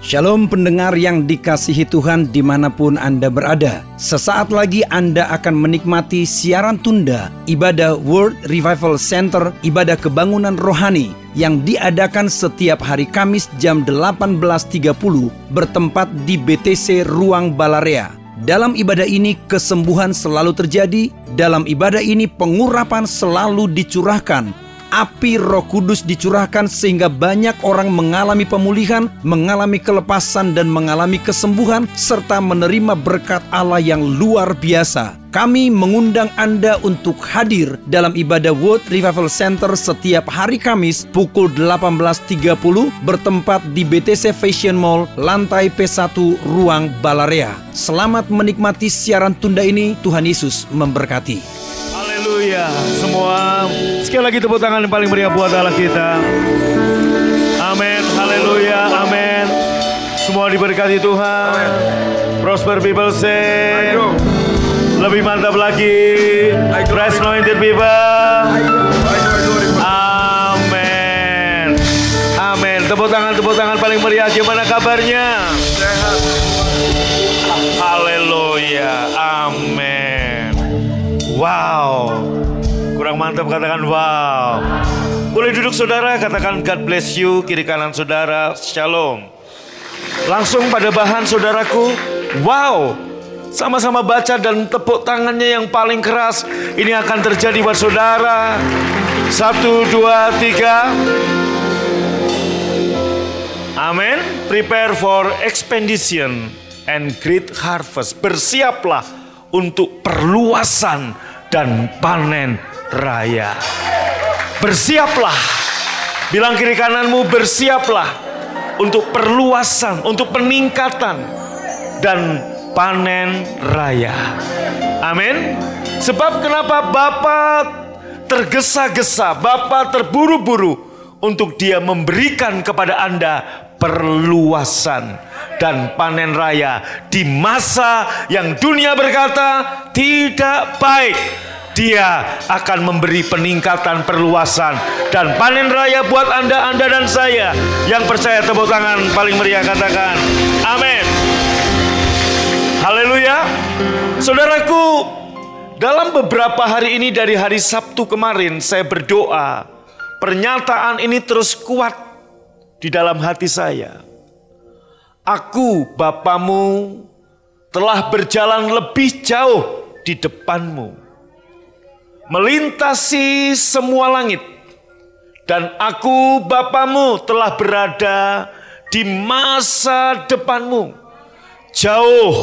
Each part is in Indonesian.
Shalom pendengar yang dikasihi Tuhan di mana pun Anda berada. Sesaat lagi Anda akan menikmati siaran tunda ibadah World Revival Center, ibadah kebangunan rohani yang diadakan setiap hari Kamis jam 18.30 bertempat di BTC Ruang Balarea. Dalam ibadah ini kesembuhan selalu terjadi, dalam ibadah ini pengurapan selalu dicurahkan, api Roh Kudus dicurahkan sehingga banyak orang mengalami pemulihan, mengalami kelepasan dan mengalami kesembuhan serta menerima berkat Allah yang luar biasa. Kami mengundang Anda untuk hadir dalam ibadah World Revival Center setiap hari Kamis pukul 18.30 bertempat di BTC Fashion Mall, lantai P1, Ruang Balarea. Selamat menikmati siaran tunda ini. Tuhan Yesus memberkati. Haleluya. Semua sekali lagi tepuk tangan yang paling meriah buat Allah kita. Amin. Haleluya. Amin. Semua diberkati Tuhan. Prosper people say. Lebih mantap lagi. Fresh anointed people. Amin. Amin. Tepuk tangan, tepuk tangan paling meriah. Gimana kabarnya? Sehat. Haleluya. Amin. Wow. Kurang mantap katakan wow. Boleh duduk saudara, katakan God bless you, kiri kanan saudara, shalom. Langsung pada bahan saudaraku, wow. Sama-sama baca dan tepuk tangannya yang paling keras. Ini akan terjadi buat saudara. Satu, dua, tiga. Amin. Prepare for expedition and great harvest. Bersiaplah untuk perluasan dan panen raya. Bersiaplah. Bilang kiri kananmu bersiaplah untuk perluasan, untuk peningkatan dan panen raya. Amin. Sebab kenapa Bapak tergesa-gesa, Bapak terburu-buru untuk dia memberikan kepada Anda perluasan dan panen raya di masa yang dunia berkata tidak baik. Dia akan memberi peningkatan perluasan dan panen raya buat Anda, Anda dan saya yang percaya tepuk tangan paling meriah katakan amin. Haleluya. Saudaraku, dalam beberapa hari ini dari hari Sabtu kemarin saya berdoa pernyataan ini terus kuat di dalam hati saya. Aku, Bapamu, telah berjalan lebih jauh di depanmu, melintasi semua langit, dan aku, Bapamu, telah berada di masa depanmu, jauh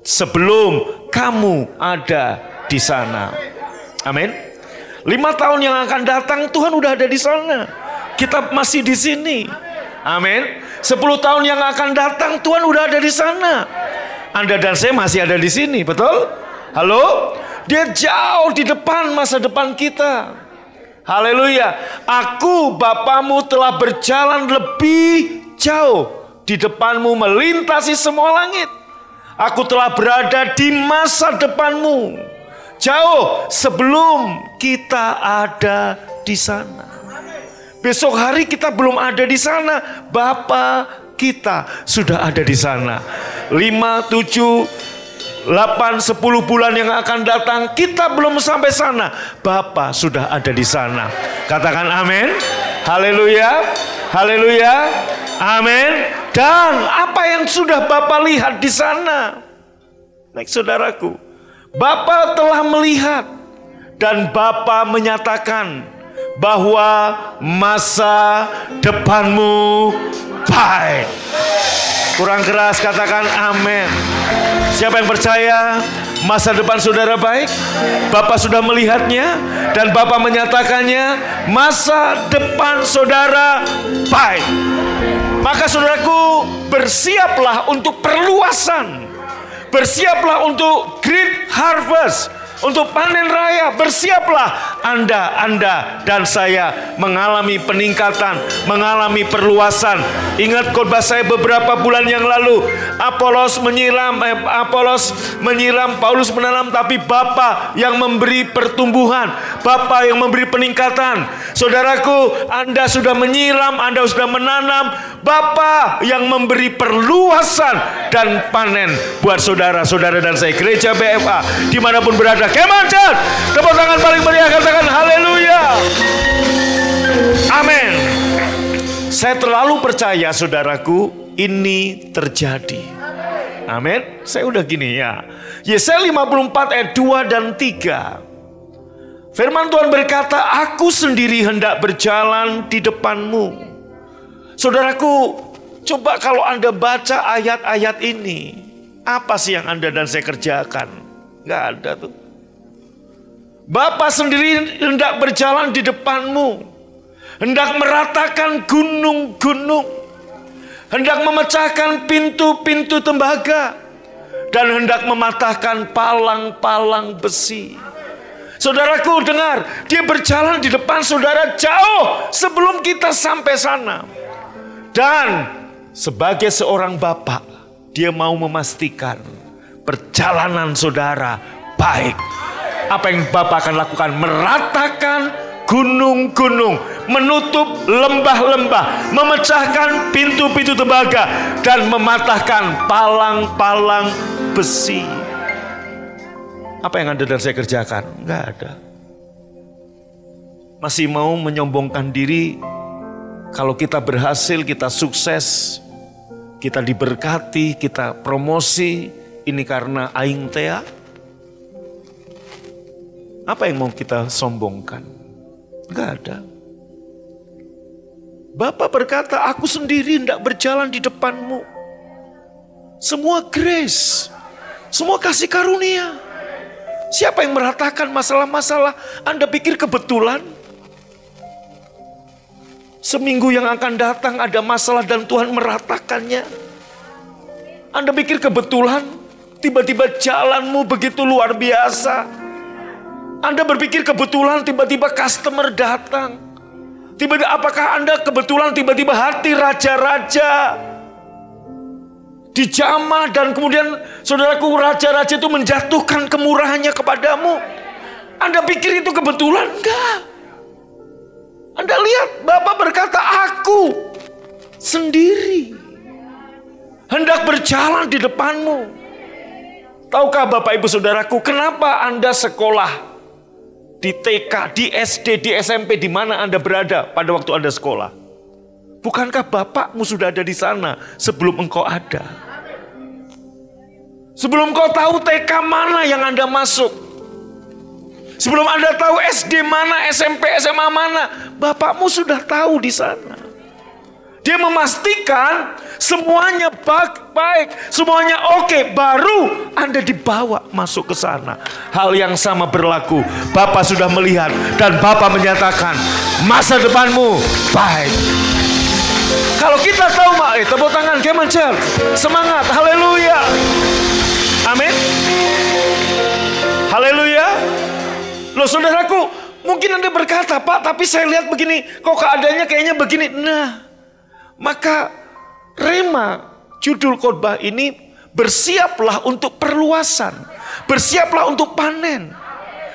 sebelum kamu ada di sana. Amin. Lima tahun yang akan datang Tuhan udah ada di sana. Kita masih di sini. Amin. Sepuluh tahun yang akan datang Tuhan udah ada di sana. Anda dan saya masih ada di sini, betul? Halo? Dia jauh di depan masa depan kita. Haleluya. Aku Bapamu telah berjalan lebih jauh di depanmu melintasi semua langit. Aku telah berada di masa depanmu. Jauh sebelum kita ada di sana. Besok hari kita belum ada di sana. Bapak kita sudah ada di sana. 5, 7, 8, 10 bulan yang akan datang kita belum sampai sana. Bapak sudah ada di sana. Katakan amin. Haleluya. Haleluya. Amin. Dan apa yang sudah Bapak lihat di sana? Baik saudaraku. Bapak telah melihat dan Bapak menyatakan bahwa masa depanmu baik. Kurang keras katakan amin. Siapa yang percaya masa depan saudara baik? Bapak sudah melihatnya dan Bapak menyatakannya masa depan saudara baik. Maka saudaraku bersiaplah untuk perluasan. Bersiaplah untuk great harvest untuk panen raya. Bersiaplah Anda, Anda dan saya mengalami peningkatan, mengalami perluasan. Ingat khotbah saya beberapa bulan yang lalu, Apolos menyiram, eh, Apolos menyiram, Paulus menanam, tapi Bapa yang memberi pertumbuhan, Bapa yang memberi peningkatan. Saudaraku, Anda sudah menyiram, Anda sudah menanam, Bapa yang memberi perluasan dan panen buat saudara-saudara dan saya gereja BFA di mana pun berada. Kemancan, tepuk tangan paling meriah katakan haleluya. Amin. Saya terlalu percaya saudaraku ini terjadi. Amin. Saya udah gini ya. Yesaya 54 ayat 2 dan 3. Firman Tuhan berkata, aku sendiri hendak berjalan di depanmu. Saudaraku, coba kalau Anda baca ayat-ayat ini, apa sih yang Anda dan saya kerjakan? Gak ada tuh. Bapak sendiri hendak berjalan di depanmu. Hendak meratakan gunung-gunung. Hendak memecahkan pintu-pintu tembaga. Dan hendak mematahkan palang-palang besi. Saudaraku dengar, dia berjalan di depan saudara jauh sebelum kita sampai sana. Dan sebagai seorang bapak, dia mau memastikan perjalanan saudara baik. Apa yang bapak akan lakukan? Meratakan gunung-gunung, menutup lembah-lembah, memecahkan pintu-pintu tembaga, dan mematahkan palang-palang besi. Apa yang Anda dan saya kerjakan? Enggak ada. Masih mau menyombongkan diri kalau kita berhasil, kita sukses, kita diberkati, kita promosi, ini karena aing tea. Apa yang mau kita sombongkan? Enggak ada. Bapak berkata, aku sendiri tidak berjalan di depanmu. Semua grace, semua kasih karunia. Siapa yang meratakan masalah-masalah? Anda pikir kebetulan? Seminggu yang akan datang ada masalah dan Tuhan meratakannya. Anda pikir kebetulan tiba-tiba jalanmu begitu luar biasa. Anda berpikir kebetulan tiba-tiba customer datang. Tiba-tiba apakah Anda kebetulan tiba-tiba hati raja-raja dijamah dan kemudian saudaraku raja-raja itu menjatuhkan kemurahannya kepadamu. Anda pikir itu kebetulan? Enggak. Anda lihat Bapak berkata aku sendiri hendak berjalan di depanmu. Tahukah Bapak Ibu Saudaraku kenapa Anda sekolah di TK, di SD, di SMP di mana Anda berada pada waktu Anda sekolah? Bukankah Bapakmu sudah ada di sana sebelum engkau ada? Sebelum kau tahu TK mana yang Anda masuk, Sebelum Anda tahu SD mana, SMP, SMA mana, bapakmu sudah tahu di sana. Dia memastikan semuanya baik-baik, semuanya oke, baru Anda dibawa masuk ke sana. Hal yang sama berlaku. Bapak sudah melihat dan Bapak menyatakan masa depanmu baik. Kalau kita tahu, Mak, eh, tepuk tangan, kemencel, semangat, haleluya. Amin. Haleluya. Loh saudaraku, mungkin Anda berkata, Pak, tapi saya lihat begini, kok keadaannya kayaknya begini. Nah, maka Rema, judul khotbah ini, bersiaplah untuk perluasan. Bersiaplah untuk panen.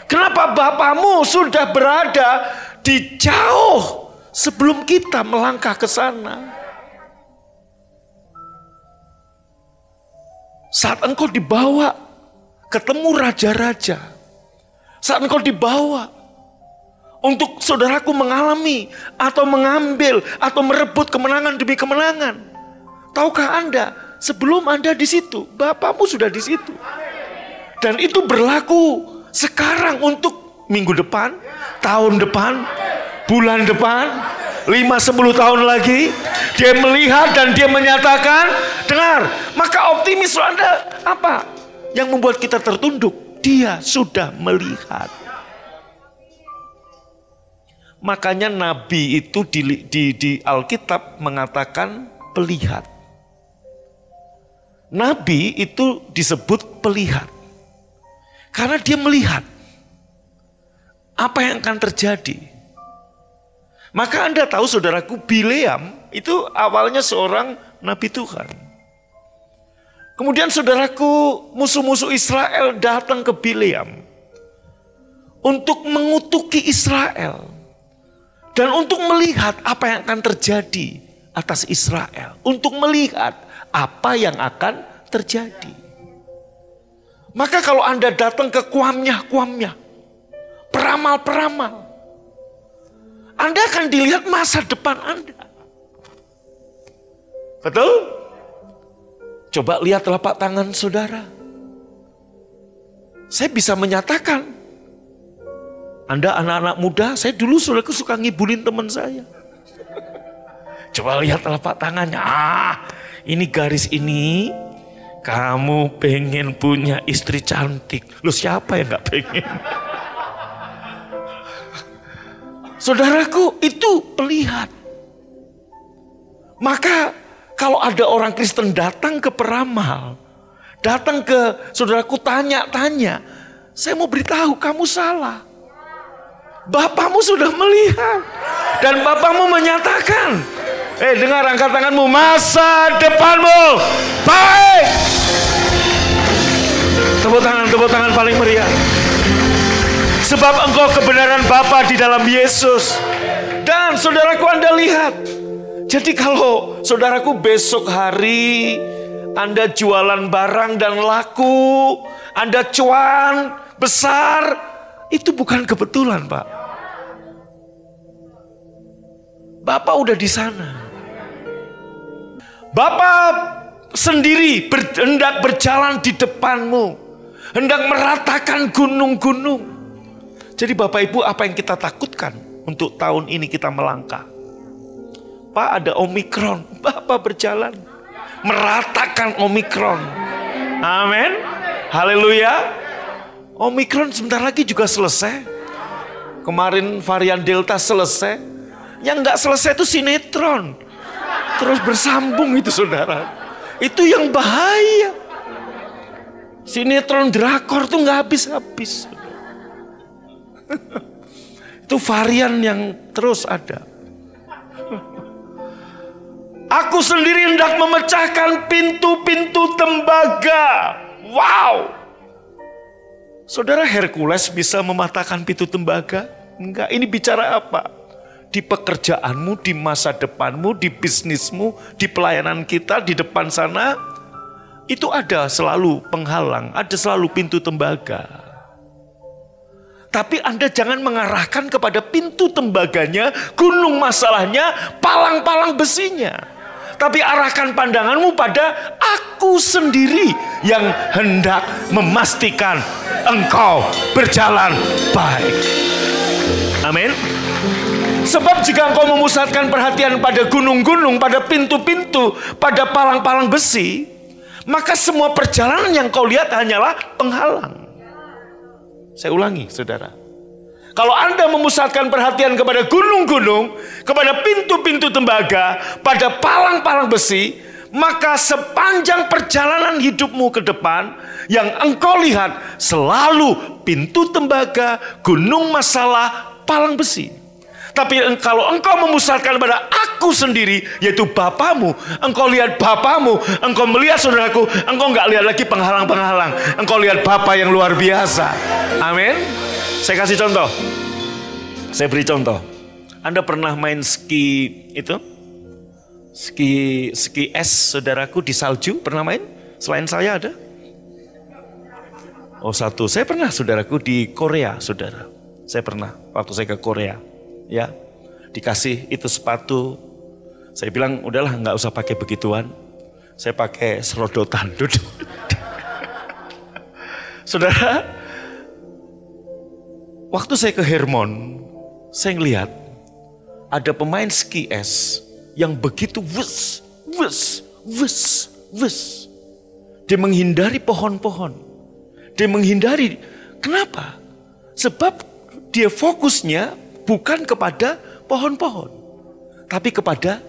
Kenapa Bapamu sudah berada di jauh sebelum kita melangkah ke sana? Saat engkau dibawa ketemu raja-raja, saat engkau dibawa untuk saudaraku mengalami atau mengambil atau merebut kemenangan demi kemenangan. Tahukah Anda, sebelum Anda di situ, Bapakmu sudah di situ. Dan itu berlaku sekarang untuk minggu depan, tahun depan, bulan depan, 5-10 tahun lagi. Dia melihat dan dia menyatakan, dengar, maka optimis Anda apa? Yang membuat kita tertunduk dia sudah melihat. Makanya Nabi itu di, di, di Alkitab mengatakan pelihat. Nabi itu disebut pelihat. Karena dia melihat apa yang akan terjadi. Maka Anda tahu saudaraku Bileam itu awalnya seorang nabi Tuhan. Kemudian saudaraku, musuh-musuh Israel datang ke Bileam untuk mengutuki Israel dan untuk melihat apa yang akan terjadi atas Israel untuk melihat apa yang akan terjadi. Maka kalau Anda datang ke kuamnya-kuamnya, peramal-peramal, Anda akan dilihat masa depan Anda. Betul? Coba lihat telapak tangan saudara. Saya bisa menyatakan, Anda anak-anak muda, saya dulu sudah suka ngibulin teman saya. Coba lihat telapak tangannya. Ah, ini garis ini kamu pengen punya istri cantik. Lu siapa yang gak pengen? Saudaraku, itu pelihat. Maka kalau ada orang Kristen datang ke peramal, datang ke saudaraku tanya-tanya, saya mau beritahu kamu salah. Bapakmu sudah melihat dan bapakmu menyatakan Eh dengar angkat tanganmu masa depanmu baik. Tepuk tangan, tepuk tangan paling meriah. Sebab engkau kebenaran Bapa di dalam Yesus. Dan saudaraku Anda lihat. Jadi kalau saudaraku besok hari Anda jualan barang dan laku, Anda cuan besar, itu bukan kebetulan Pak. Bapak udah di sana. Bapak sendiri hendak berjalan di depanmu. Hendak meratakan gunung-gunung. Jadi Bapak Ibu apa yang kita takutkan untuk tahun ini kita melangkah? Pak ada Omikron. Bapak berjalan. Meratakan Omikron. Amin. Haleluya. Omikron sebentar lagi juga selesai. Kemarin varian Delta selesai. Yang nggak selesai itu sinetron terus bersambung itu saudara. Itu yang bahaya. Sinetron drakor tuh nggak habis-habis. itu varian yang terus ada. Aku sendiri hendak memecahkan pintu-pintu tembaga. Wow. Saudara Hercules bisa mematahkan pintu tembaga? Enggak, ini bicara apa? di pekerjaanmu, di masa depanmu, di bisnismu, di pelayanan kita, di depan sana, itu ada selalu penghalang, ada selalu pintu tembaga. Tapi Anda jangan mengarahkan kepada pintu tembaganya, gunung masalahnya, palang-palang besinya. Tapi arahkan pandanganmu pada aku sendiri yang hendak memastikan engkau berjalan baik. Amin. Sebab jika engkau memusatkan perhatian pada gunung-gunung, pada pintu-pintu, pada palang-palang besi, maka semua perjalanan yang kau lihat hanyalah penghalang. Saya ulangi, saudara. Kalau Anda memusatkan perhatian kepada gunung-gunung, kepada pintu-pintu tembaga, pada palang-palang besi, maka sepanjang perjalanan hidupmu ke depan, yang engkau lihat selalu pintu tembaga, gunung masalah, palang besi. Tapi kalau engkau memusatkan pada aku sendiri, yaitu Bapamu, engkau lihat Bapamu, engkau melihat saudaraku, engkau nggak lihat lagi penghalang-penghalang. Engkau lihat Bapa yang luar biasa. Amin. Saya kasih contoh. Saya beri contoh. Anda pernah main ski itu? Ski ski es saudaraku di salju pernah main? Selain saya ada? Oh satu, saya pernah saudaraku di Korea saudara. Saya pernah waktu saya ke Korea ya dikasih itu sepatu. Saya bilang udahlah nggak usah pakai begituan. Saya pakai serodotan duduk. Saudara, waktu saya ke Hermon, saya ngelihat ada pemain ski es yang begitu wus, wus, wus, wus. Dia menghindari pohon-pohon. Dia menghindari, kenapa? Sebab dia fokusnya bukan kepada pohon-pohon, tapi kepada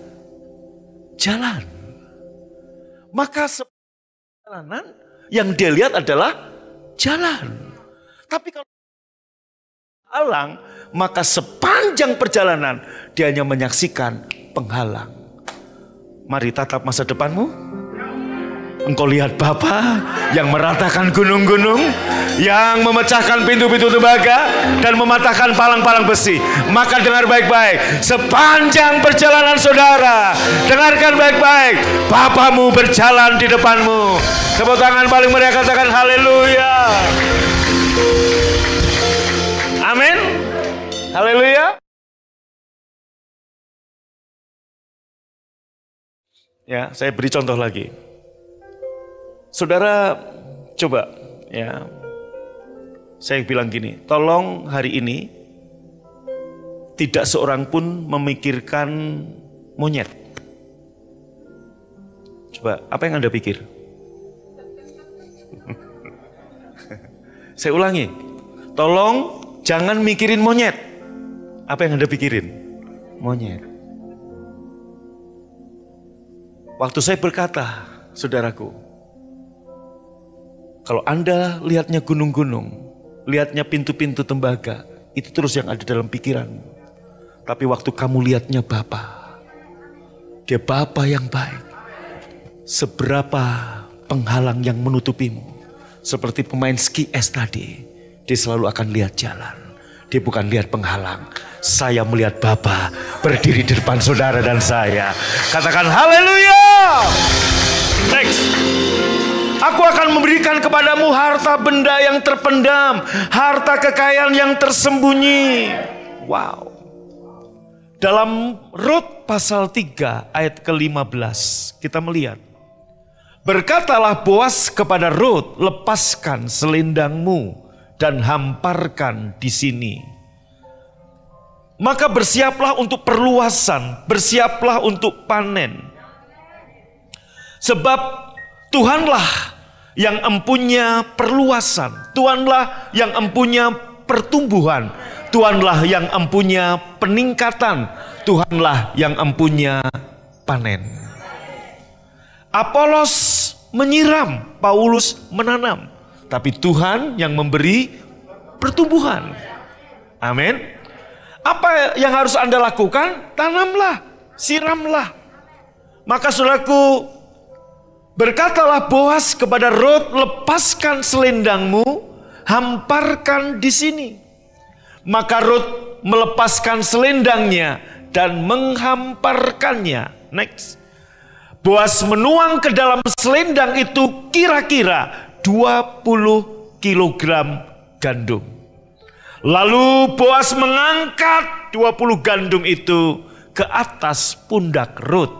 jalan. Maka jalanan yang dia lihat adalah jalan. Tapi kalau alang, maka sepanjang perjalanan dia hanya menyaksikan penghalang. Mari tatap masa depanmu. Engkau lihat Bapa yang meratakan gunung-gunung, yang memecahkan pintu-pintu tembaga dan mematahkan palang-palang besi. Maka dengar baik-baik, sepanjang perjalanan saudara, dengarkan baik-baik, Bapamu berjalan di depanmu. Tepuk tangan paling meriah katakan haleluya. Amin. Haleluya. Ya, saya beri contoh lagi. Saudara coba ya. Saya bilang gini, tolong hari ini tidak seorang pun memikirkan monyet. Coba, apa yang Anda pikir? Saya ulangi, tolong jangan mikirin monyet. Apa yang Anda pikirin? Monyet. Waktu saya berkata, saudaraku, kalau Anda lihatnya gunung-gunung, lihatnya pintu-pintu tembaga, itu terus yang ada dalam pikiran. Tapi waktu kamu lihatnya Bapa, dia Bapa yang baik. Seberapa penghalang yang menutupimu. Seperti pemain ski es tadi, dia selalu akan lihat jalan. Dia bukan lihat penghalang. Saya melihat Bapa berdiri di depan saudara dan saya. Katakan haleluya. Next. Aku akan memberikan kepadamu harta benda yang terpendam, harta kekayaan yang tersembunyi. Wow. Dalam Rut pasal 3 ayat ke-15 kita melihat. Berkatalah Boas kepada Rut, lepaskan selendangmu dan hamparkan di sini. Maka bersiaplah untuk perluasan, bersiaplah untuk panen. Sebab Tuhanlah yang empunya perluasan. Tuhanlah yang empunya pertumbuhan. Tuhanlah yang empunya peningkatan. Tuhanlah yang empunya panen. Apolos menyiram, Paulus menanam. Tapi Tuhan yang memberi pertumbuhan. Amin. Apa yang harus Anda lakukan? Tanamlah, siramlah. Maka saudaraku, Berkatalah Boas kepada Rut, lepaskan selendangmu, hamparkan di sini. Maka Rut melepaskan selendangnya dan menghamparkannya. Next. Boas menuang ke dalam selendang itu kira-kira 20 kilogram gandum. Lalu Boas mengangkat 20 gandum itu ke atas pundak Rut.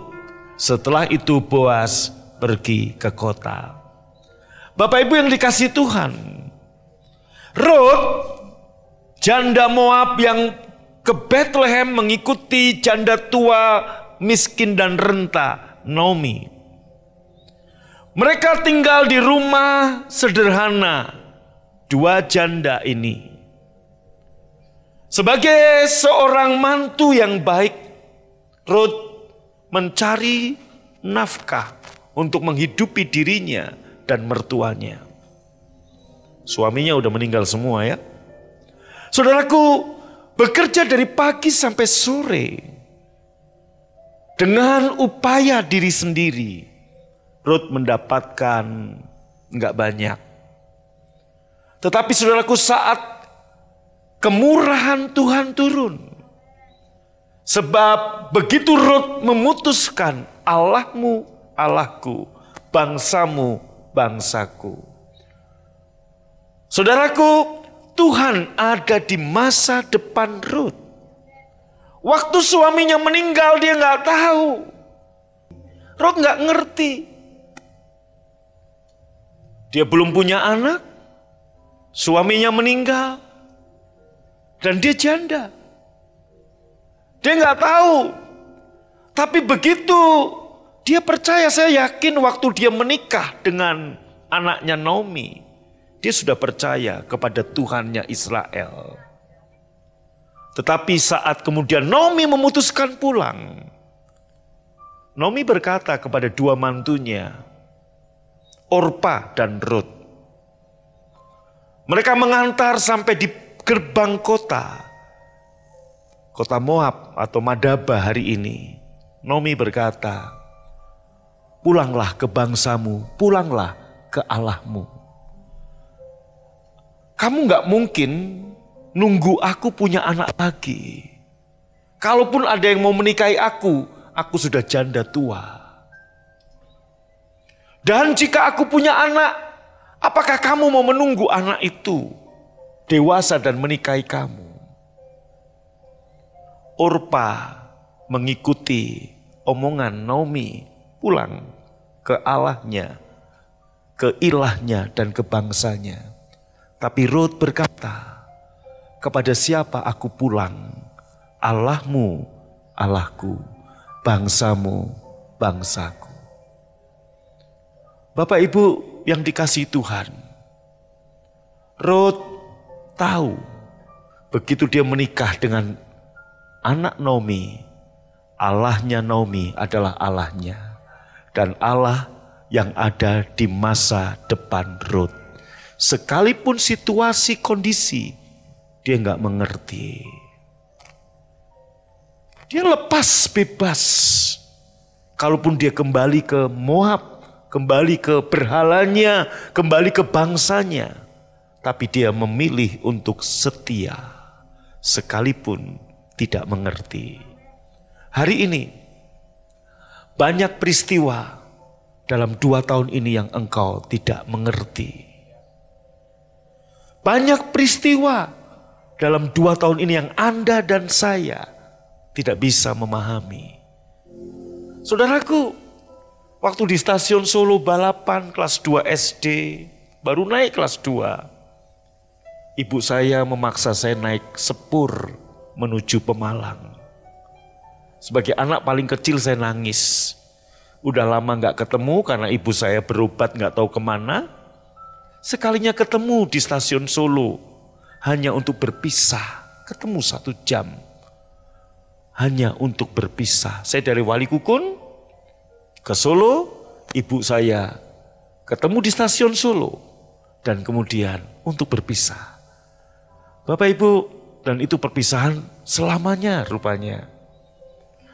Setelah itu Boas pergi ke kota. Bapak Ibu yang dikasih Tuhan, Ruth, janda Moab yang ke Bethlehem mengikuti janda tua, miskin dan renta, Naomi. Mereka tinggal di rumah sederhana, dua janda ini. Sebagai seorang mantu yang baik, Ruth mencari nafkah untuk menghidupi dirinya dan mertuanya. Suaminya udah meninggal semua ya. Saudaraku, bekerja dari pagi sampai sore dengan upaya diri sendiri. Ruth mendapatkan nggak banyak. Tetapi saudaraku saat kemurahan Tuhan turun. Sebab begitu Ruth memutuskan Allahmu Allahku, bangsamu, bangsaku. Saudaraku, Tuhan ada di masa depan Ruth. Waktu suaminya meninggal dia nggak tahu. Ruth nggak ngerti. Dia belum punya anak, suaminya meninggal, dan dia janda. Dia nggak tahu. Tapi begitu dia percaya, saya yakin waktu dia menikah dengan anaknya Naomi, dia sudah percaya kepada Tuhannya Israel. Tetapi saat kemudian Naomi memutuskan pulang, Naomi berkata kepada dua mantunya, Orpa dan Ruth. Mereka mengantar sampai di gerbang kota, kota Moab atau Madaba hari ini. Naomi berkata, pulanglah ke bangsamu, pulanglah ke Allahmu. Kamu nggak mungkin nunggu aku punya anak lagi. Kalaupun ada yang mau menikahi aku, aku sudah janda tua. Dan jika aku punya anak, apakah kamu mau menunggu anak itu dewasa dan menikahi kamu? Orpa mengikuti omongan Naomi pulang ke Allahnya, ke ilahnya dan ke bangsanya. Tapi Ruth berkata, kepada siapa aku pulang? Allahmu, Allahku, bangsamu, bangsaku. Bapak Ibu yang dikasih Tuhan, Ruth tahu begitu dia menikah dengan anak Naomi, Allahnya Naomi adalah Allahnya. Dan Allah yang ada di masa depan Ruth. Sekalipun situasi kondisi, dia nggak mengerti. Dia lepas bebas. Kalaupun dia kembali ke Moab, kembali ke berhalanya, kembali ke bangsanya. Tapi dia memilih untuk setia, sekalipun tidak mengerti. Hari ini banyak peristiwa dalam dua tahun ini yang engkau tidak mengerti. Banyak peristiwa dalam dua tahun ini yang Anda dan saya tidak bisa memahami. Saudaraku, waktu di stasiun Solo balapan kelas 2 SD, baru naik kelas 2. Ibu saya memaksa saya naik sepur menuju Pemalang. Sebagai anak paling kecil saya nangis. Udah lama gak ketemu karena ibu saya berobat gak tahu ke mana. Sekalinya ketemu di stasiun Solo. Hanya untuk berpisah. Ketemu satu jam. Hanya untuk berpisah. Saya dari Wali Kukun ke Solo. Ibu saya ketemu di stasiun Solo. Dan kemudian untuk berpisah. Bapak Ibu, dan itu perpisahan selamanya rupanya.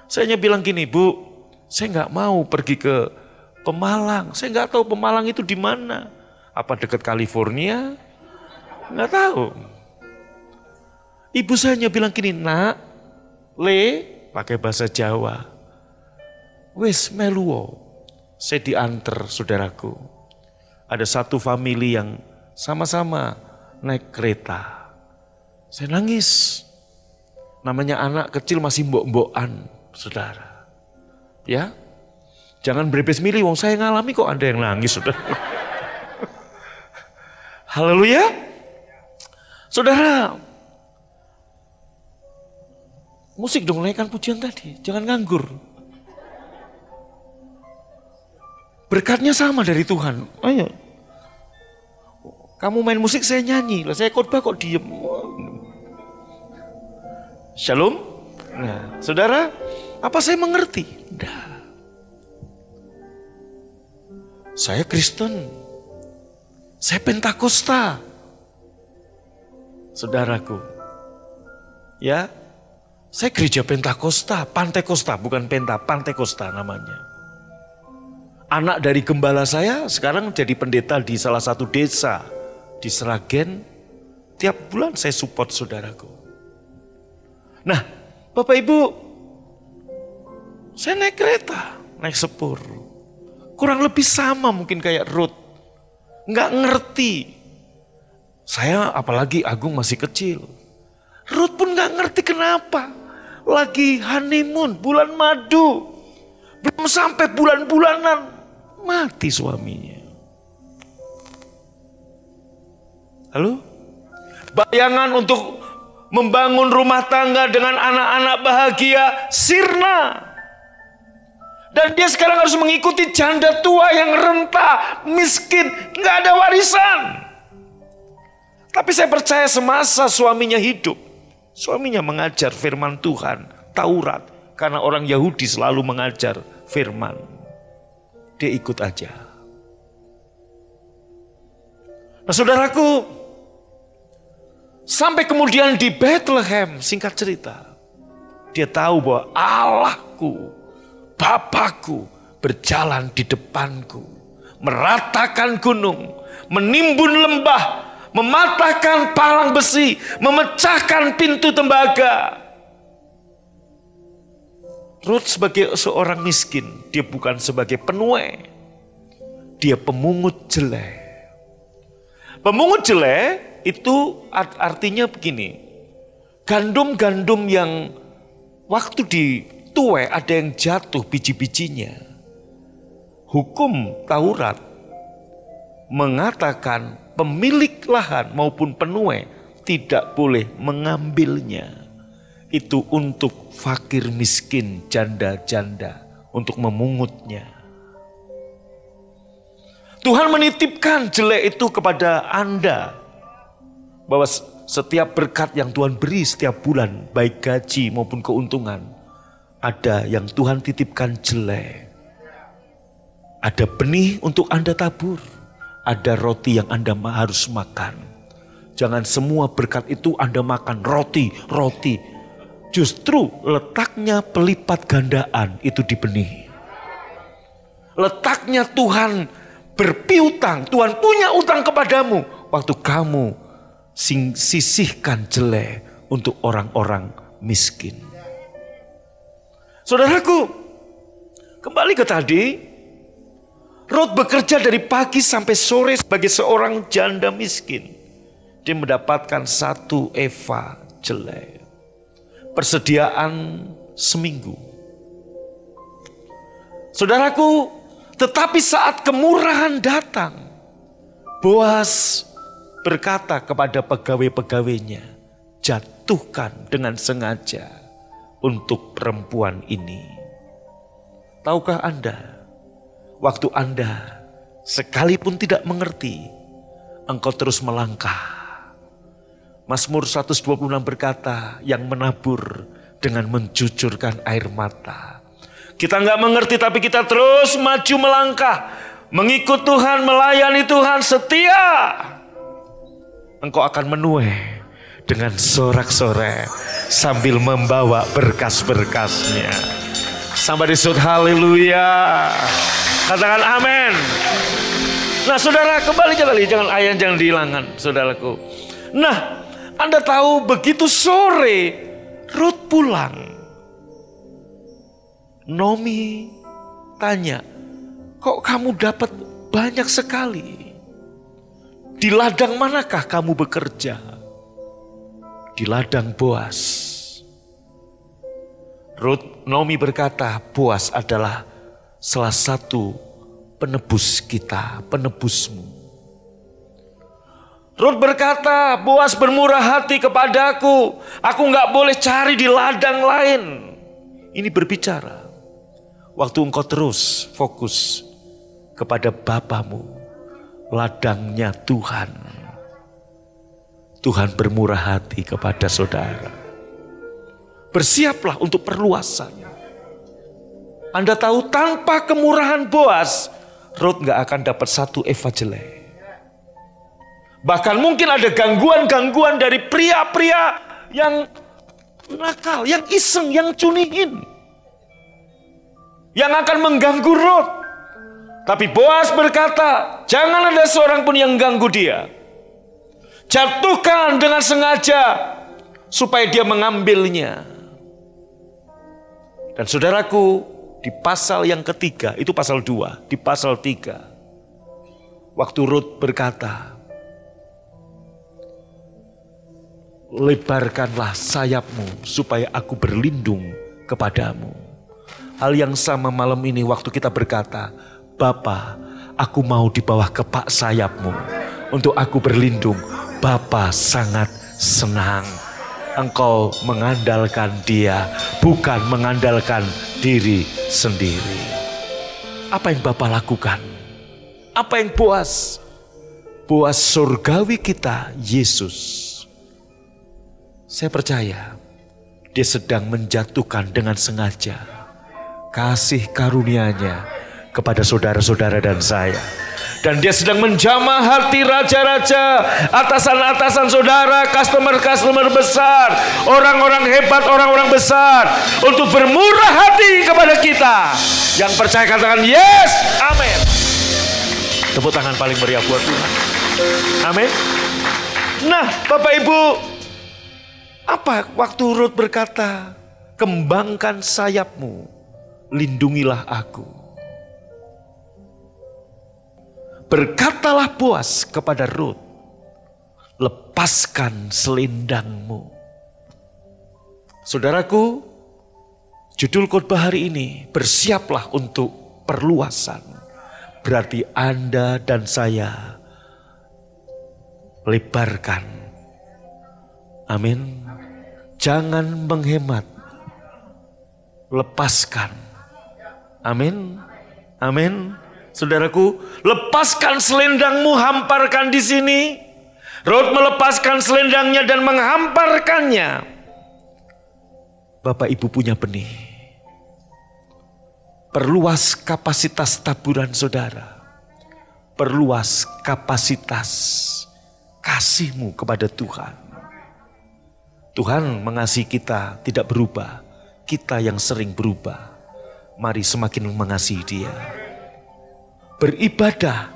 Saya hanya bilang gini, Bu, saya nggak mau pergi ke Pemalang. Saya nggak tahu Pemalang itu di mana. Apa dekat California? Nggak tahu. Ibu saya hanya bilang gini, nak, le, pakai bahasa Jawa. Wes meluo, saya diantar saudaraku. Ada satu family yang sama-sama naik kereta. Saya nangis. Namanya anak kecil masih mbok-mbokan saudara. Ya, jangan berbes milih, wong saya ngalami kok ada yang nangis, saudara. Haleluya. Saudara, musik dong naikkan pujian tadi, jangan nganggur. Berkatnya sama dari Tuhan. Ayo. Kamu main musik, saya nyanyi. Lah saya khotbah kok diem. Shalom. Nah, saudara, apa saya mengerti? Tidak. Saya Kristen. Saya Pentakosta. Saudaraku. Ya. Saya gereja Pentakosta, Pantekosta, bukan Penta, Pantekosta namanya. Anak dari gembala saya sekarang jadi pendeta di salah satu desa di Seragen. Tiap bulan saya support saudaraku. Nah, Bapak Ibu, saya naik kereta, naik sepur. Kurang lebih sama mungkin kayak Ruth. Nggak ngerti. Saya apalagi Agung masih kecil. Ruth pun nggak ngerti kenapa. Lagi honeymoon, bulan madu. Belum sampai bulan-bulanan, mati suaminya. Halo? Bayangan untuk membangun rumah tangga dengan anak-anak bahagia sirna. Dan dia sekarang harus mengikuti janda tua yang renta, miskin, nggak ada warisan. Tapi saya percaya semasa suaminya hidup, suaminya mengajar firman Tuhan, Taurat, karena orang Yahudi selalu mengajar firman. Dia ikut aja. Nah saudaraku, sampai kemudian di Bethlehem, singkat cerita, dia tahu bahwa Allahku Bapakku, berjalan di depanku, meratakan gunung, menimbun lembah, mematahkan palang besi, memecahkan pintu tembaga. Ruth sebagai seorang miskin, dia bukan sebagai penuai. Dia pemungut jelek. Pemungut jelek itu artinya begini. Gandum-gandum yang waktu dituai ada yang jatuh biji-bijinya. Hukum Taurat mengatakan pemilik lahan maupun penuai tidak boleh mengambilnya. Itu untuk fakir miskin, janda-janda, untuk memungutnya. Tuhan menitipkan jelek itu kepada Anda. Bahwa setiap berkat yang Tuhan beri setiap bulan, baik gaji maupun keuntungan, ada yang Tuhan titipkan jelek. Ada benih untuk Anda tabur, ada roti yang Anda harus makan. Jangan semua berkat itu Anda makan roti, roti. Justru letaknya pelipat gandaan itu di benih. Letaknya Tuhan berpiutang, Tuhan punya utang kepadamu waktu kamu sisihkan jelek untuk orang-orang miskin. Saudaraku, kembali ke tadi, Ruth bekerja dari pagi sampai sore sebagai seorang janda miskin. Dia mendapatkan satu eva jelek. Persediaan seminggu. Saudaraku, tetapi saat kemurahan datang, Boas berkata kepada pegawai-pegawainya, jatuhkan dengan sengaja untuk perempuan ini. Tahukah Anda, waktu Anda sekalipun tidak mengerti, engkau terus melangkah. Mazmur 126 berkata, yang menabur dengan mencucurkan air mata. Kita nggak mengerti tapi kita terus maju melangkah. Mengikut Tuhan, melayani Tuhan, setia engkau akan menuai dengan sorak-sorai sambil membawa berkas-berkasnya. Sampai disebut haleluya. Katakan amin. Nah saudara kembali kembali jangan ayah jangan dihilangkan saudaraku. Nah anda tahu begitu sore Ruth pulang. Nomi tanya, kok kamu dapat banyak sekali? Di ladang manakah kamu bekerja? Di ladang Boas. Ruth Naomi berkata, Boas adalah salah satu penebus kita, penebusmu. Ruth berkata, Boas bermurah hati kepadaku. Aku nggak boleh cari di ladang lain. Ini berbicara. Waktu engkau terus fokus kepada Bapamu, ladangnya Tuhan. Tuhan bermurah hati kepada saudara. Bersiaplah untuk perluasan. Anda tahu tanpa kemurahan Boas, Ruth nggak akan dapat satu Eva jelek. Bahkan mungkin ada gangguan-gangguan dari pria-pria yang nakal, yang iseng, yang cunihin. Yang akan mengganggu Ruth. Tapi Boas berkata, jangan ada seorang pun yang ganggu dia. Jatuhkan dengan sengaja supaya dia mengambilnya. Dan saudaraku, di pasal yang ketiga, itu pasal dua, di pasal tiga. Waktu Ruth berkata, lebarkanlah sayapmu supaya aku berlindung kepadamu. Hal yang sama malam ini waktu kita berkata, Bapa, aku mau di bawah kepak sayapmu untuk aku berlindung. Bapa sangat senang. Engkau mengandalkan dia, bukan mengandalkan diri sendiri. Apa yang Bapak lakukan? Apa yang puas? Puas surgawi kita, Yesus. Saya percaya dia sedang menjatuhkan dengan sengaja kasih karunia-Nya kepada saudara-saudara dan saya. Dan dia sedang menjamah hati raja-raja, atasan-atasan saudara, customer-customer besar, orang-orang hebat, orang-orang besar untuk bermurah hati kepada kita. Yang percaya katakan yes, amin. Tepuk tangan paling meriah buat Tuhan. Amin. Nah, Bapak Ibu, apa waktu Ruth berkata, kembangkan sayapmu, lindungilah aku. Berkatalah puas kepada Ruth, lepaskan selendangmu. Saudaraku, judul khotbah hari ini, bersiaplah untuk perluasan. Berarti Anda dan saya lebarkan. Amin. Jangan menghemat. Lepaskan. Amin. Amin. Saudaraku, lepaskan selendangmu, hamparkan di sini. Rod melepaskan selendangnya dan menghamparkannya. Bapak Ibu punya benih. Perluas kapasitas taburan saudara. Perluas kapasitas kasihmu kepada Tuhan. Tuhan mengasihi kita tidak berubah. Kita yang sering berubah. Mari semakin mengasihi dia beribadah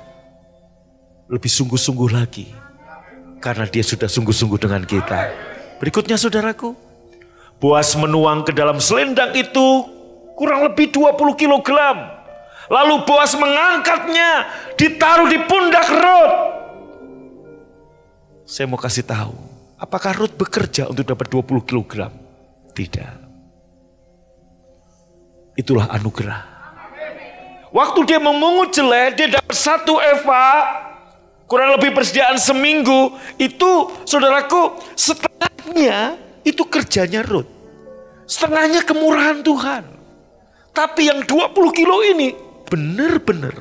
lebih sungguh-sungguh lagi. Karena dia sudah sungguh-sungguh dengan kita. Berikutnya saudaraku, Boas menuang ke dalam selendang itu kurang lebih 20 kg. Lalu Boas mengangkatnya, ditaruh di pundak Ruth. Saya mau kasih tahu, apakah Ruth bekerja untuk dapat 20 kg? Tidak. Itulah anugerah. Waktu dia memungut jelek, dia dapat satu eva, kurang lebih persediaan seminggu. Itu saudaraku, setengahnya itu kerjanya Ruth. Setengahnya kemurahan Tuhan. Tapi yang 20 kilo ini benar-benar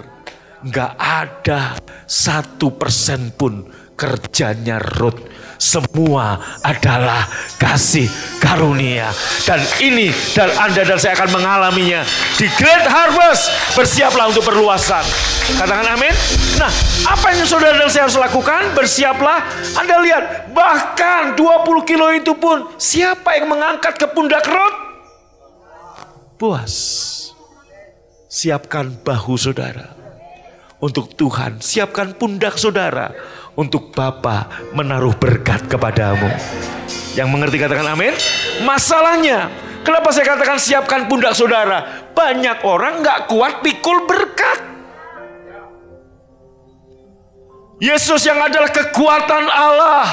nggak ada satu persen pun kerjanya Ruth semua adalah kasih karunia. Dan ini dan Anda dan saya akan mengalaminya. Di Great Harvest, bersiaplah untuk perluasan. Katakan amin. Nah, apa yang saudara dan saya harus lakukan? Bersiaplah. Anda lihat, bahkan 20 kilo itu pun, siapa yang mengangkat ke pundak Rot? Puas. Siapkan bahu saudara. Untuk Tuhan, siapkan pundak saudara untuk Bapa menaruh berkat kepadamu. Yang mengerti katakan amin. Masalahnya, kenapa saya katakan siapkan pundak saudara? Banyak orang nggak kuat pikul berkat. Yesus yang adalah kekuatan Allah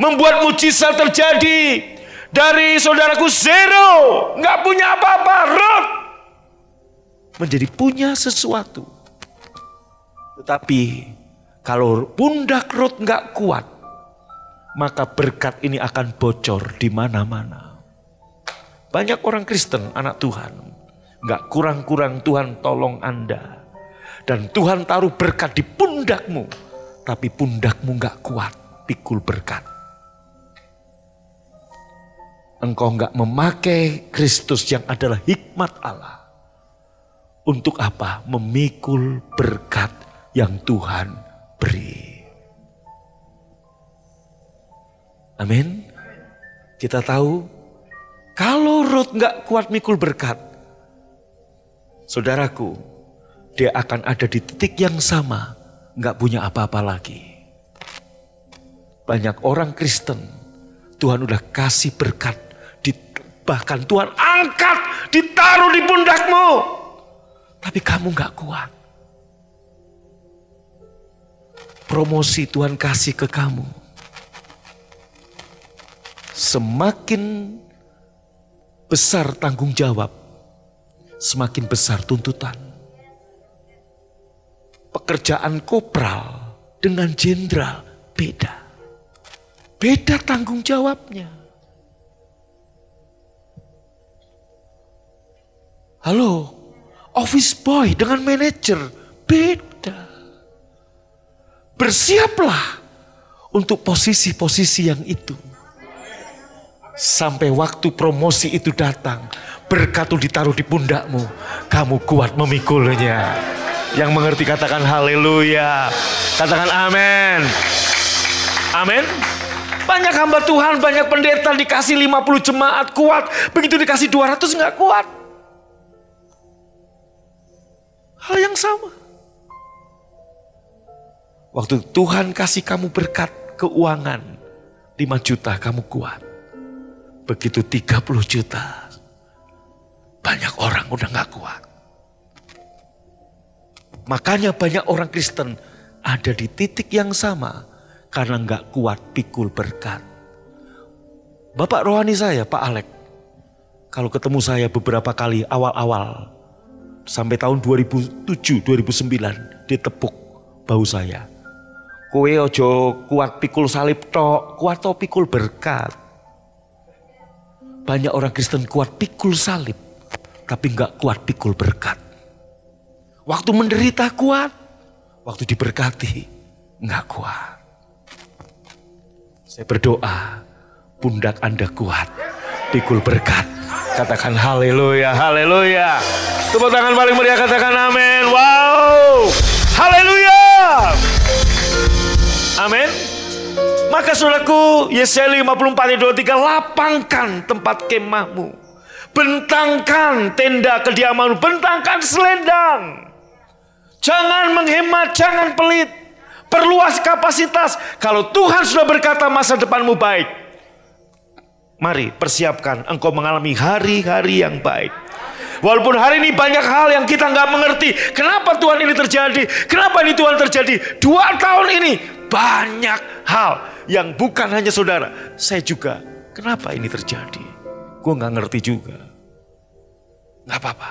membuat mujizat terjadi dari saudaraku zero nggak punya apa-apa roh menjadi punya sesuatu tetapi kalau pundak Ruth nggak kuat, maka berkat ini akan bocor di mana-mana. Banyak orang Kristen, anak Tuhan, nggak kurang-kurang Tuhan tolong Anda. Dan Tuhan taruh berkat di pundakmu, tapi pundakmu nggak kuat, pikul berkat. Engkau nggak memakai Kristus yang adalah hikmat Allah. Untuk apa? Memikul berkat yang Tuhan beri. Amin. Kita tahu kalau Ruth nggak kuat mikul berkat, saudaraku, dia akan ada di titik yang sama, nggak punya apa-apa lagi. Banyak orang Kristen, Tuhan udah kasih berkat, bahkan Tuhan angkat, ditaruh di pundakmu, tapi kamu nggak kuat promosi Tuhan kasih ke kamu, semakin besar tanggung jawab, semakin besar tuntutan. Pekerjaan kopral dengan jenderal beda. Beda tanggung jawabnya. Halo, office boy dengan manajer beda. Bersiaplah untuk posisi-posisi yang itu. Sampai waktu promosi itu datang, berkat itu ditaruh di pundakmu, kamu kuat memikulnya. Yang mengerti katakan haleluya. Katakan amin. Amin. Banyak hamba Tuhan, banyak pendeta dikasih 50 jemaat kuat. Begitu dikasih 200 nggak kuat. Hal yang sama. Waktu Tuhan kasih kamu berkat keuangan 5 juta kamu kuat. Begitu 30 juta banyak orang udah gak kuat. Makanya banyak orang Kristen ada di titik yang sama karena gak kuat pikul berkat. Bapak rohani saya, Pak Alek, kalau ketemu saya beberapa kali awal-awal sampai tahun 2007, 2009 ditepuk bau saya. Kowe ojo kuat pikul salib tok, kuat tok pikul berkat. Banyak orang Kristen kuat pikul salib tapi nggak kuat pikul berkat. Waktu menderita kuat, waktu diberkati nggak kuat. Saya berdoa, pundak Anda kuat, pikul berkat. Katakan haleluya, haleluya. Tepuk tangan paling meriah katakan amin. Wow, Amin. Maka saudaraku, Yesaya 54 ayat 23, lapangkan tempat kemahmu Bentangkan tenda kediamanmu, bentangkan selendang. Jangan menghemat, jangan pelit. Perluas kapasitas. Kalau Tuhan sudah berkata masa depanmu baik. Mari persiapkan engkau mengalami hari-hari yang baik. Walaupun hari ini banyak hal yang kita nggak mengerti. Kenapa Tuhan ini terjadi? Kenapa ini Tuhan terjadi? Dua tahun ini banyak hal yang bukan hanya saudara. Saya juga. Kenapa ini terjadi? Gue nggak ngerti juga. Nggak apa-apa.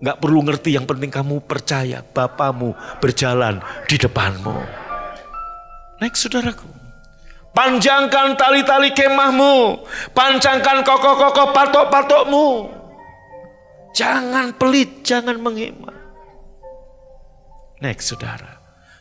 Nggak perlu ngerti, yang penting kamu percaya Bapamu berjalan di depanmu. Next saudaraku. Panjangkan tali-tali kemahmu. Panjangkan kokoh-kokoh patok-patokmu. Jangan pelit, jangan menghemat. Next saudara.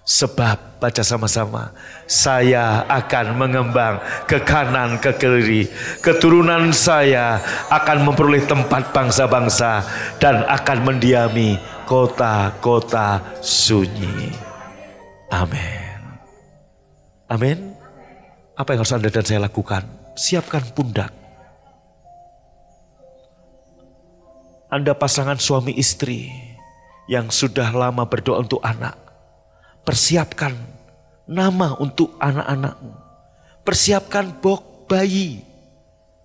Sebab baca sama-sama, saya akan mengembang ke kanan ke kiri. Keturunan saya akan memperoleh tempat bangsa-bangsa dan akan mendiami kota-kota sunyi. Amin. Amin. Apa yang harus Anda dan saya lakukan? Siapkan pundak. Anda pasangan suami istri yang sudah lama berdoa untuk anak Persiapkan nama untuk anak-anakmu. Persiapkan bok bayi.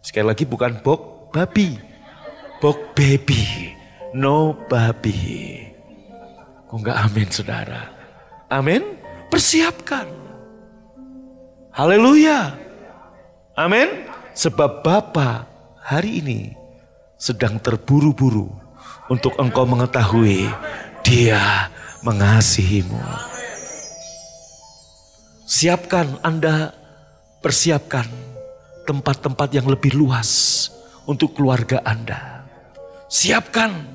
Sekali lagi bukan bok babi. Bok baby. No babi. Kok enggak amin saudara? Amin. Persiapkan. Haleluya. Amin. Sebab Bapa hari ini sedang terburu-buru untuk engkau mengetahui dia mengasihimu. Siapkan Anda, persiapkan tempat-tempat yang lebih luas untuk keluarga Anda. Siapkan.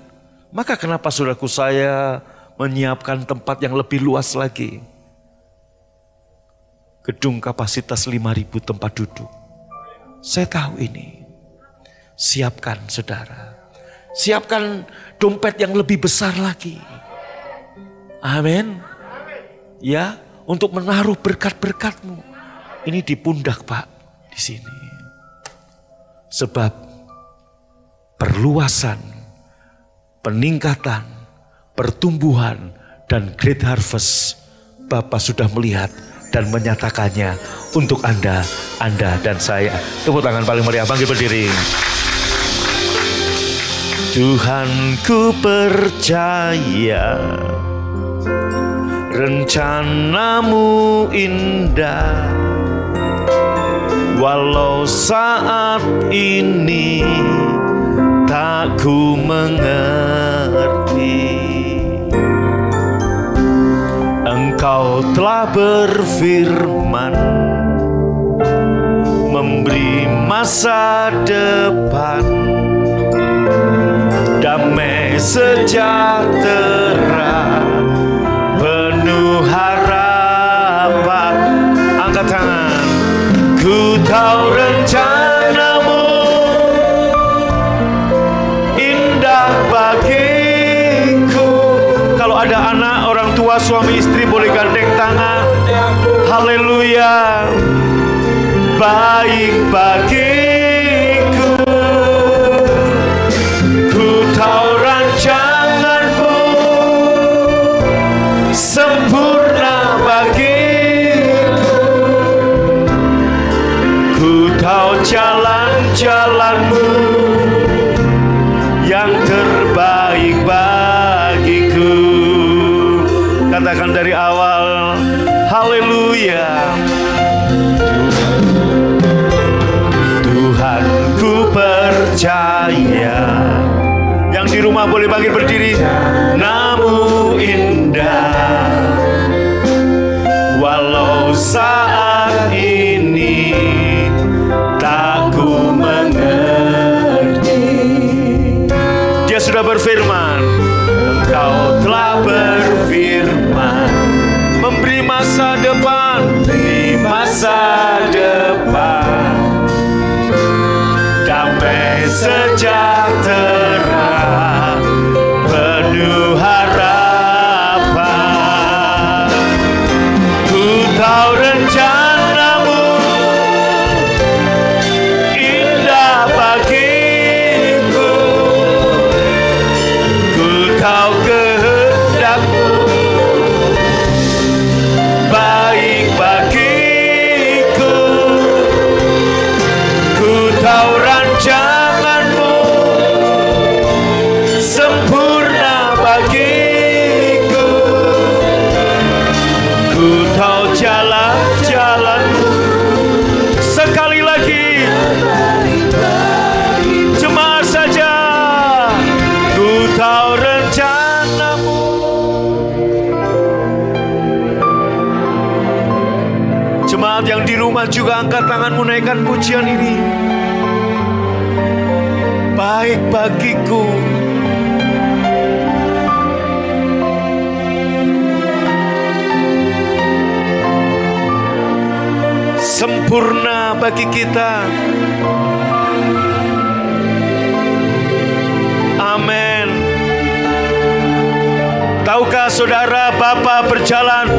Maka kenapa saudaraku saya menyiapkan tempat yang lebih luas lagi? Gedung kapasitas 5000 tempat duduk. Saya tahu ini. Siapkan saudara. Siapkan dompet yang lebih besar lagi. Amin. Ya, untuk menaruh berkat-berkatmu. Ini di pundak Pak, di sini. Sebab perluasan, peningkatan, pertumbuhan, dan great harvest Bapak sudah melihat dan menyatakannya untuk Anda, Anda dan saya. Tepuk tangan paling meriah, bangkit berdiri. Tuhan ku percaya rencanamu indah. Walau saat ini tak ku mengerti. Engkau telah berfirman Memberi masa depan. Damai sejahtera engkau rencanamu indah bagiku. Kalau ada anak orang tua suami istri boleh gandeng tangan. Haleluya. Baik bagi baik bagiku Katakan dari awal Haleluya Tuhan ku percaya Yang di rumah boleh bangkit berdiri Namu indah Walau saat Jemaat yang di rumah juga angkat tangan menaikkan pujian ini. Baik bagiku. Sempurna bagi kita. Amin. Tahukah saudara Bapa berjalan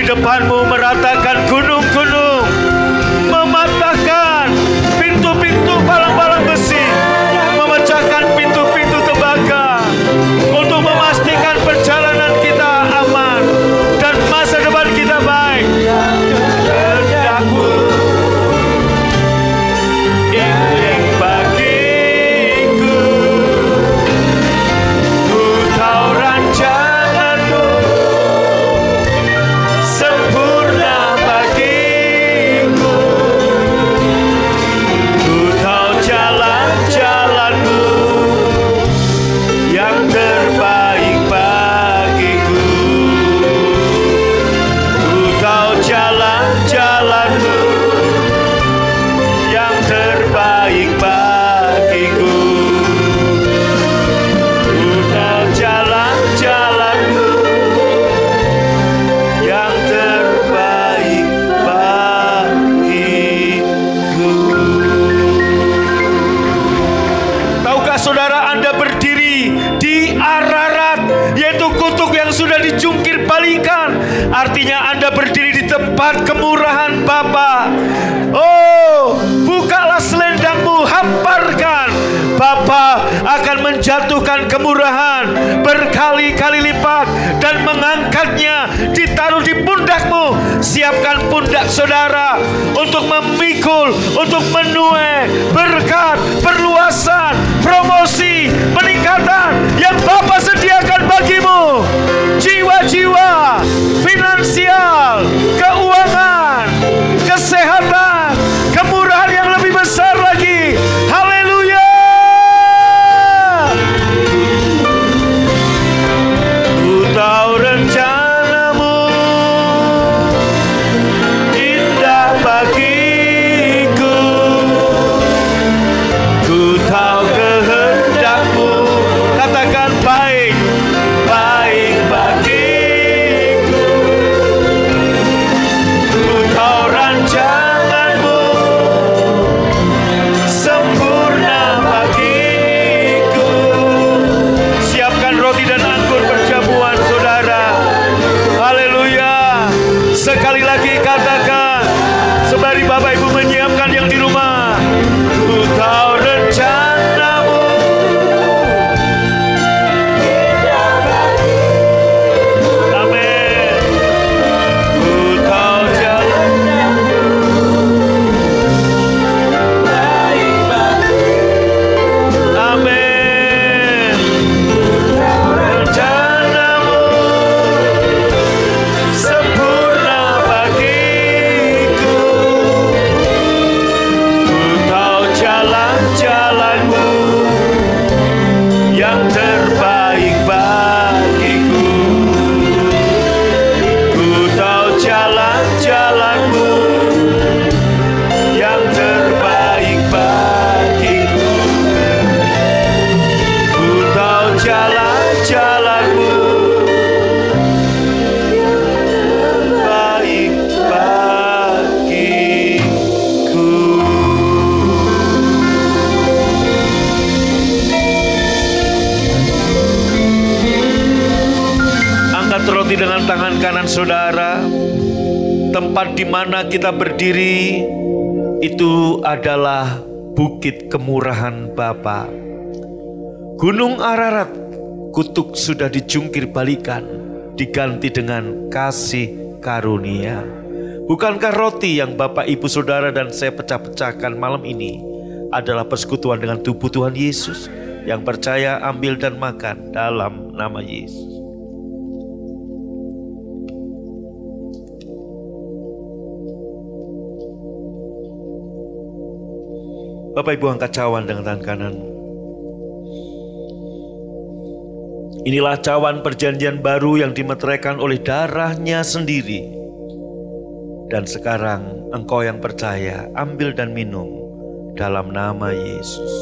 di depanmu meratakan gunung-gunung mematahkan pintu-pintu palang-palang besi memecahkan pintu-pintu tembaga untuk memastikan perjalanan kita berdiri itu adalah bukit kemurahan Bapa. Gunung Ararat, kutuk sudah dijungkir balikan, diganti dengan kasih karunia. Bukankah roti yang Bapak Ibu Saudara dan saya pecah-pecahkan malam ini adalah persekutuan dengan tubuh Tuhan Yesus yang percaya ambil dan makan dalam nama Yesus. Bapak Ibu angkat cawan dengan tangan kanan. Inilah cawan perjanjian baru yang dimeteraikan oleh darahnya sendiri. Dan sekarang engkau yang percaya ambil dan minum dalam nama Yesus.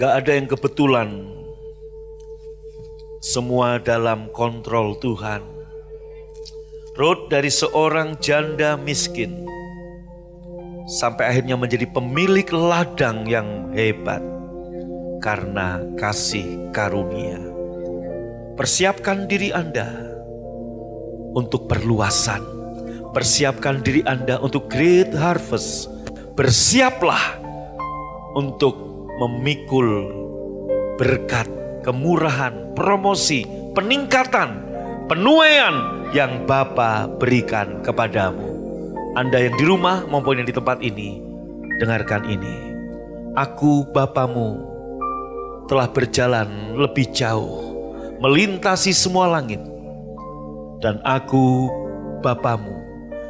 Gak ada yang kebetulan, semua dalam kontrol Tuhan. Ruth dari seorang janda miskin sampai akhirnya menjadi pemilik ladang yang hebat karena kasih karunia. Persiapkan diri Anda untuk perluasan. Persiapkan diri Anda untuk great harvest. Bersiaplah untuk memikul berkat, kemurahan, promosi, peningkatan, penuaian yang Bapa berikan kepadamu. Anda yang di rumah maupun yang di tempat ini, dengarkan ini. Aku Bapamu telah berjalan lebih jauh, melintasi semua langit. Dan aku Bapamu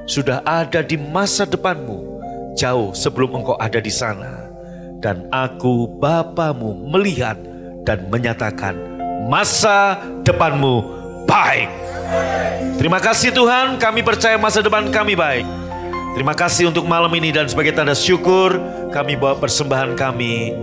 sudah ada di masa depanmu, jauh sebelum engkau ada di sana. Dan aku Bapamu melihat dan menyatakan masa depanmu baik. Terima kasih Tuhan, kami percaya masa depan kami baik. Terima kasih untuk malam ini dan sebagai tanda syukur kami bawa persembahan kami.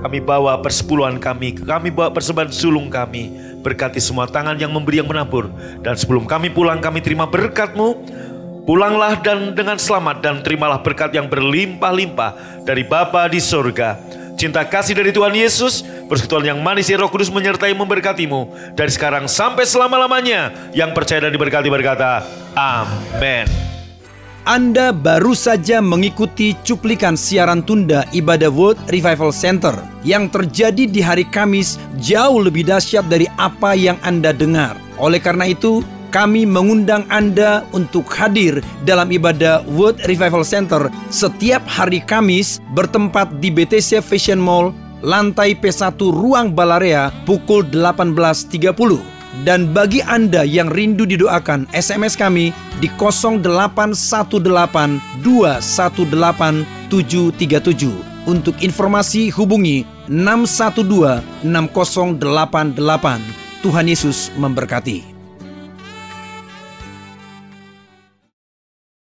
Kami bawa persepuluhan kami, kami bawa persembahan sulung kami. Berkati semua tangan yang memberi yang menabur. Dan sebelum kami pulang kami terima berkatmu. Pulanglah dan dengan selamat dan terimalah berkat yang berlimpah-limpah dari Bapa di sorga Cinta kasih dari Tuhan Yesus, persekutuan yang manis di Roh Kudus menyertai memberkatimu dari sekarang sampai selama-lamanya. Yang percaya dan diberkati berkata, Amin. Anda baru saja mengikuti cuplikan siaran tunda ibadah World Revival Center yang terjadi di hari Kamis jauh lebih dahsyat dari apa yang Anda dengar. Oleh karena itu, kami mengundang Anda untuk hadir dalam ibadah World Revival Center setiap hari Kamis bertempat di BTC Fashion Mall, lantai P1 Ruang Balarea pukul 18.30. Dan bagi Anda yang rindu didoakan, SMS kami di 0818218737. Untuk informasi hubungi 612 6088. Tuhan Yesus memberkati.